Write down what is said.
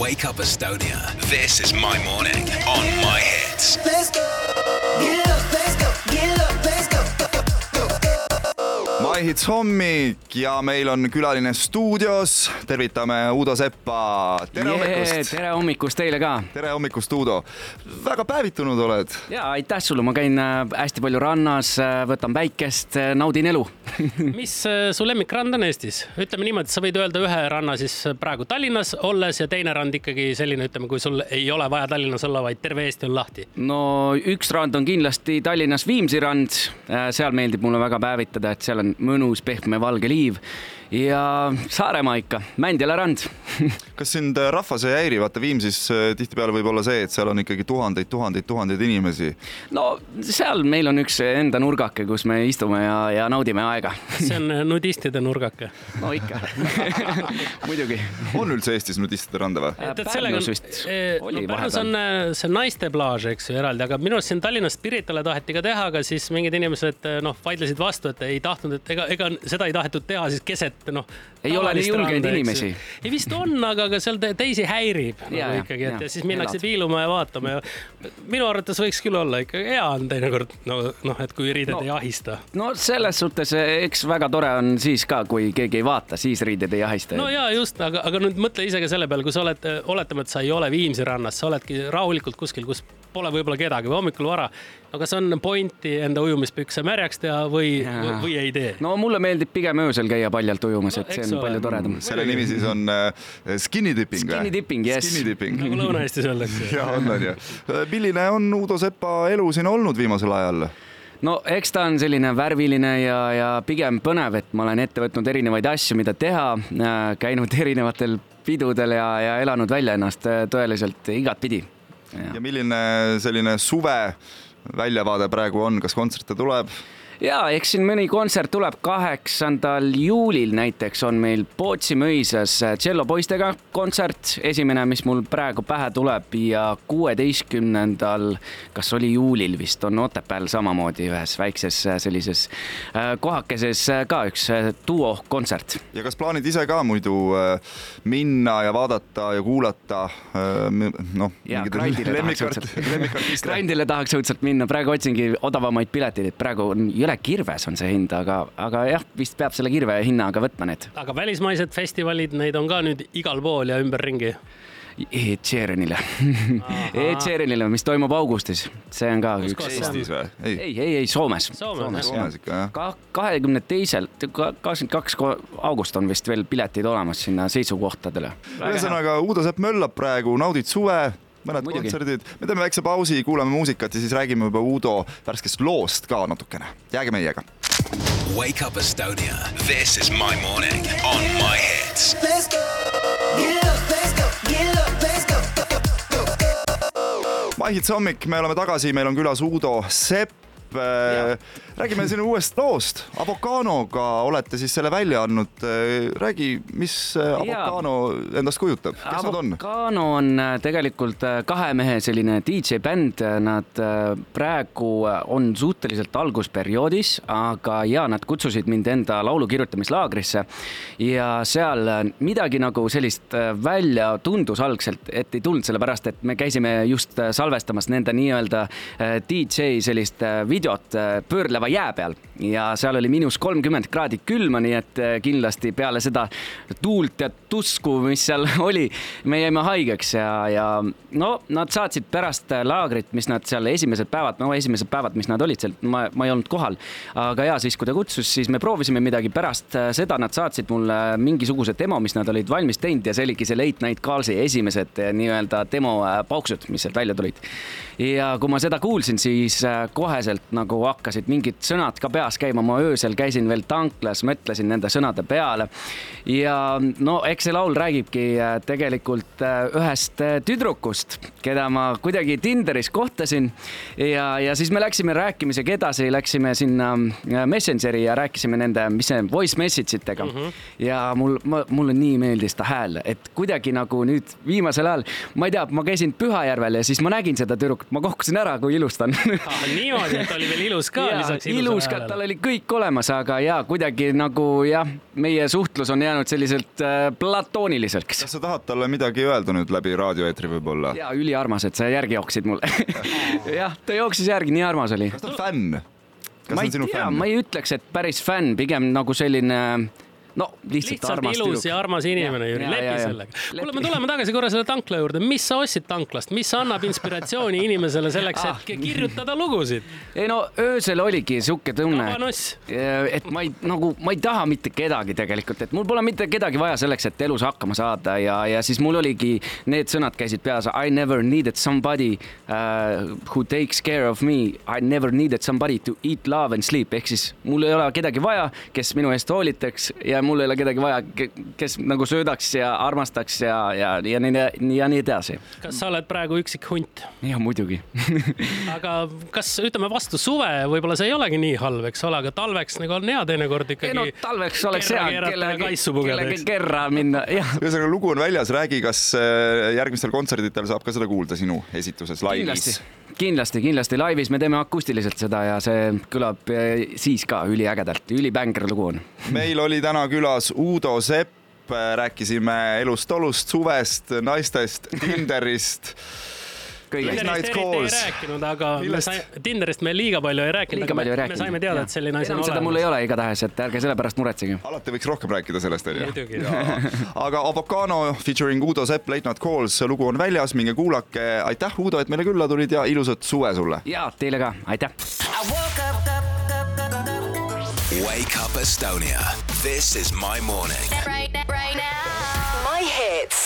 Wake Up Estonia. This is my morning on my hits. Let's go. Get up, let's go. Get up, let's go. My Hits hommik ja meil on külaline stuudios. tervitame Uudo Seppa. tere hommikust. tere hommikust teile ka. tere hommikust, Uudo. väga päevitunud oled. ja aitäh sulle, ma käin äh, hästi palju rannas, võtan päikest, naudin elu mis äh, su lemmikrand on Eestis? ütleme niimoodi, sa võid öelda ühe ranna siis praegu Tallinnas olles ja teine rand ikkagi selline, ütleme, kui sul ei ole vaja Tallinnas olla, vaid terve Eesti on lahti. no üks rand on kindlasti Tallinnas Viimsi rand, seal meeldib mulle väga päevitada, et seal on mõnus pehme valge liiv ja Saaremaa ikka, Mändjala rand kas sind äh, rahvas ei häiri, vaata Viimsis äh, tihtipeale võib olla see, et seal on ikkagi tuhandeid, tuhandeid, tuhandeid inimesi. no seal meil on üks enda nurgake, kus me istume ja, ja naudime aega. see on äh, nudistide nurgake. no ikka muidugi. on üldse Eestis nudistide randa või? et, et sellega on, no Pärnus on see naiste plaaž, eks ju, eraldi, aga minu arust siin Tallinnas Piritale taheti ka teha, aga siis mingid inimesed noh, vaidlesid vastu, et ei tahtnud, et ega, ega seda ei tahetud teha siis keset et noh. ei ole nii julgeid inimesi. ei vist on, aga ka seal teisi häirib ja, nagu ikkagi, et ja, ja siis minnakse elad. piiluma ja vaatama ja minu arvates võiks küll olla ikka hea on teinekord no noh, et kui riided no, ei ahista. no selles suhtes, eks väga tore on siis ka, kui keegi ei vaata, siis riided ei ahista. no ja just, aga, aga nüüd mõtle ise ka selle peale, kui sa oled, oletame, et sa ei ole Viimsi rannas, sa oledki rahulikult kuskil, kus pole võib-olla kedagi või hommikul vara. no kas on pointi enda ujumispükse märjaks teha või, või ei tee? no mulle meeldib pigem öösel käia paljalt ujumas no,, et see on ole. palju toredam. selle nimi siis on äh, skinny dipping või? Skinny dipping, jess. Skinny dipping. nagu Lõuna-Eestis öeldakse. ja on, on ju. milline on Uudo Sepa elu siin olnud viimasel ajal? no eks ta on selline värviline ja, ja pigem põnev, et ma olen ette võtnud erinevaid asju, mida teha, äh, käinud erinevatel pidudel ja, ja elanud välja ennast äh, tõeliselt igatpidi ja. milline selline suve väljavaade praegu on, kas kontserte tuleb? Ja eks siin mõni kontsert tuleb, kaheksandal juulil näiteks on meil Pootsi mõisas tšellopoistega kontsert, esimene, mis mul praegu pähe tuleb ja kuueteistkümnendal, kas oli juulil vist, on Otepääl samamoodi ühes väikses sellises äh, kohakeses äh, ka üks äh, duokontsert. ja kas plaanid ise ka muidu minna ja vaadata ja kuulata noh? Grandile tahaks õudselt minna, praegu otsingi odavamaid pileteid, et praegu on jõle kirves on see hind, aga, aga jah, vist peab selle kirve hinnaga võtma need. aga välismaised festivalid, neid on ka nüüd igal pool ja ümberringi Ed Sheeranile Ed Sheeranile, mis toimub augustis, see on ka Kus üks. Eestis või? ei, ei, ei, ei Soomes. Soomes, Soomes ikka jah. ka kahekümne teisel, kakskümmend kaks august on vist veel piletid olemas sinna seisukohtadele. ühesõnaga Uudo Sepp möllab praegu, naudid suve mõned Muidugi. kontserdid, me teeme väikse pausi, kuulame muusikat ja siis räägime juba Uudo värskest loost ka natukene. jääge meiega. Wake up Estonia, this is my morning on my hits. Let's go. Get up, let's go. Get up, let's go. Go, go, go. My Hits hommik, me oleme tagasi, meil on külas Uudo Sepp. Räägime sinu uuest loost, Avocanoga olete siis selle välja andnud. räägi, mis Avocano endast kujutab, kes Avocano nad on? Avocano on äh, tegelikult äh, kahe mehe selline DJ bänd, nad äh, praegu on suhteliselt algusperioodis, aga ja nad kutsusid mind enda laulu kirjutamislaagrisse. Ja seal midagi nagu sellist välja tundus algselt, et ei tulnud, sellepärast et me käisime just salvestamas nende nii-öelda DJ sellist videot pöörleva jää peal ja seal oli miinus kolmkümmend kraadi külma, nii et eh, kindlasti peale seda tuult ja tusku, mis seal oli, me jäime haigeks ja, ja no nad saatsid pärast laagrit, mis nad seal esimesed päevad, no esimesed päevad, mis nad olid seal, ma, ma ei olnud kohal. aga ja siis, kui ta kutsus, siis me proovisime midagi, pärast eh, seda nad saatsid mulle mingisuguse demo, mis nad olid valmis teinud ja see oligi see Late Night Calls'i esimesed eh, nii-öelda demo pauksud, mis sealt välja tulid. ja kui ma seda kuulsin, siis koheselt nagu hakkasid mingid sõnad ka peas käima, ma öösel käisin veel tanklas, mõtlesin nende sõnade peale. ja no eks see laul räägibki äh, tegelikult äh, ühest äh, tüdrukust, keda ma kuidagi Tinderis kohtasin. ja, ja siis me läksime rääkimisega edasi, läksime sinna Messengeri ja rääkisime nende, mis see voice message itega mm. -hmm. ja mul, mulle nii meeldis ta hääl, et kuidagi nagu nüüd viimasel ajal, ma ei tea, ma käisin Pühajärvel ja siis ma nägin seda tüdrukut, ma kohkusin ära, kui ilus ta on ah, niimoodi, et oli veel ilus ka räägitakse ilus ka, tal oli kõik olemas, aga ja kuidagi nagu jah, meie suhtlus on jäänud selliselt äh, platooniliseks. kas sa tahad talle midagi öelda nüüd läbi raadioeetri võib-olla? ja üliarmas, et sa järgi jooksid mulle. jah, ta jooksis järgi, nii armas oli. kas ta on fänn? kas ma ta ei on sinu tea, fänn ma? ei ütleks, et päris fänn, pigem nagu selline no lihtsalt, lihtsalt armas ilus tüdruk. ja armas inimene, Jüri, lepi sellega. kuule, me tuleme tagasi korra selle tankla juurde, mis sa ostsid tanklast, mis annab inspiratsiooni inimesele selleks, Ah. et ki- kirjutada lugusid? ei no öösel oligi sihuke tunne, et ma ei nagu, ma ei taha mitte kedagi tegelikult, et mul pole mitte kedagi vaja selleks, et elus hakkama saada ja, ja siis mul oligi need sõnad käisid peas. I never needed somebody uh, who takes care of me. I never needed somebody to eat, love and sleep ehk siis mul ei ole kedagi vaja, kes minu eest hoolitaks ja mul ei ole kedagi vaja, kes nagu söödaks ja armastaks ja, ja, ja nii, ja nii edasi. kas sa oled praegu üksik hunt? ja muidugi aga kas ütleme vastu suve, võib-olla see ei olegi nii halb, eks ole, aga talveks nagu on hea teinekord ikkagi. ei no talveks oleks hea kellegi, kellegi kerra minna, jah. ühesõnaga lugu on väljas, räägi, kas äh, järgmistel kontserditel saab ka seda kuulda sinu esituses laivis?, kindlasti, kindlasti laivis me teeme akustiliselt seda ja see kõlab eh, siis ka üliägedalt, ülibänger lugu on. meil oli täna külas Uudo Sepp, rääkisime elust-olust, suvest, naistest, Tinderist. Tinderist eriti ei calls. rääkinud, aga me Millest? sai- Tinderist me liiga palju ei rääkinud, liiga aga palju ei me, me rääkinud. saime teada, et selline asi on enam seda mul ei olemas. ole igatahes, et ärge selle pärast muretsege. alati võiks rohkem rääkida sellest, onju. aga Avocano featuring Uudo Sepp, Late Night Calls, lugu on väljas, minge kuulake. aitäh, Uudo, et meile külla tulid ja ilusat suve sulle. ja teile ka, aitäh. Wake Up Estonia. This is my morning. right, right now. My hits.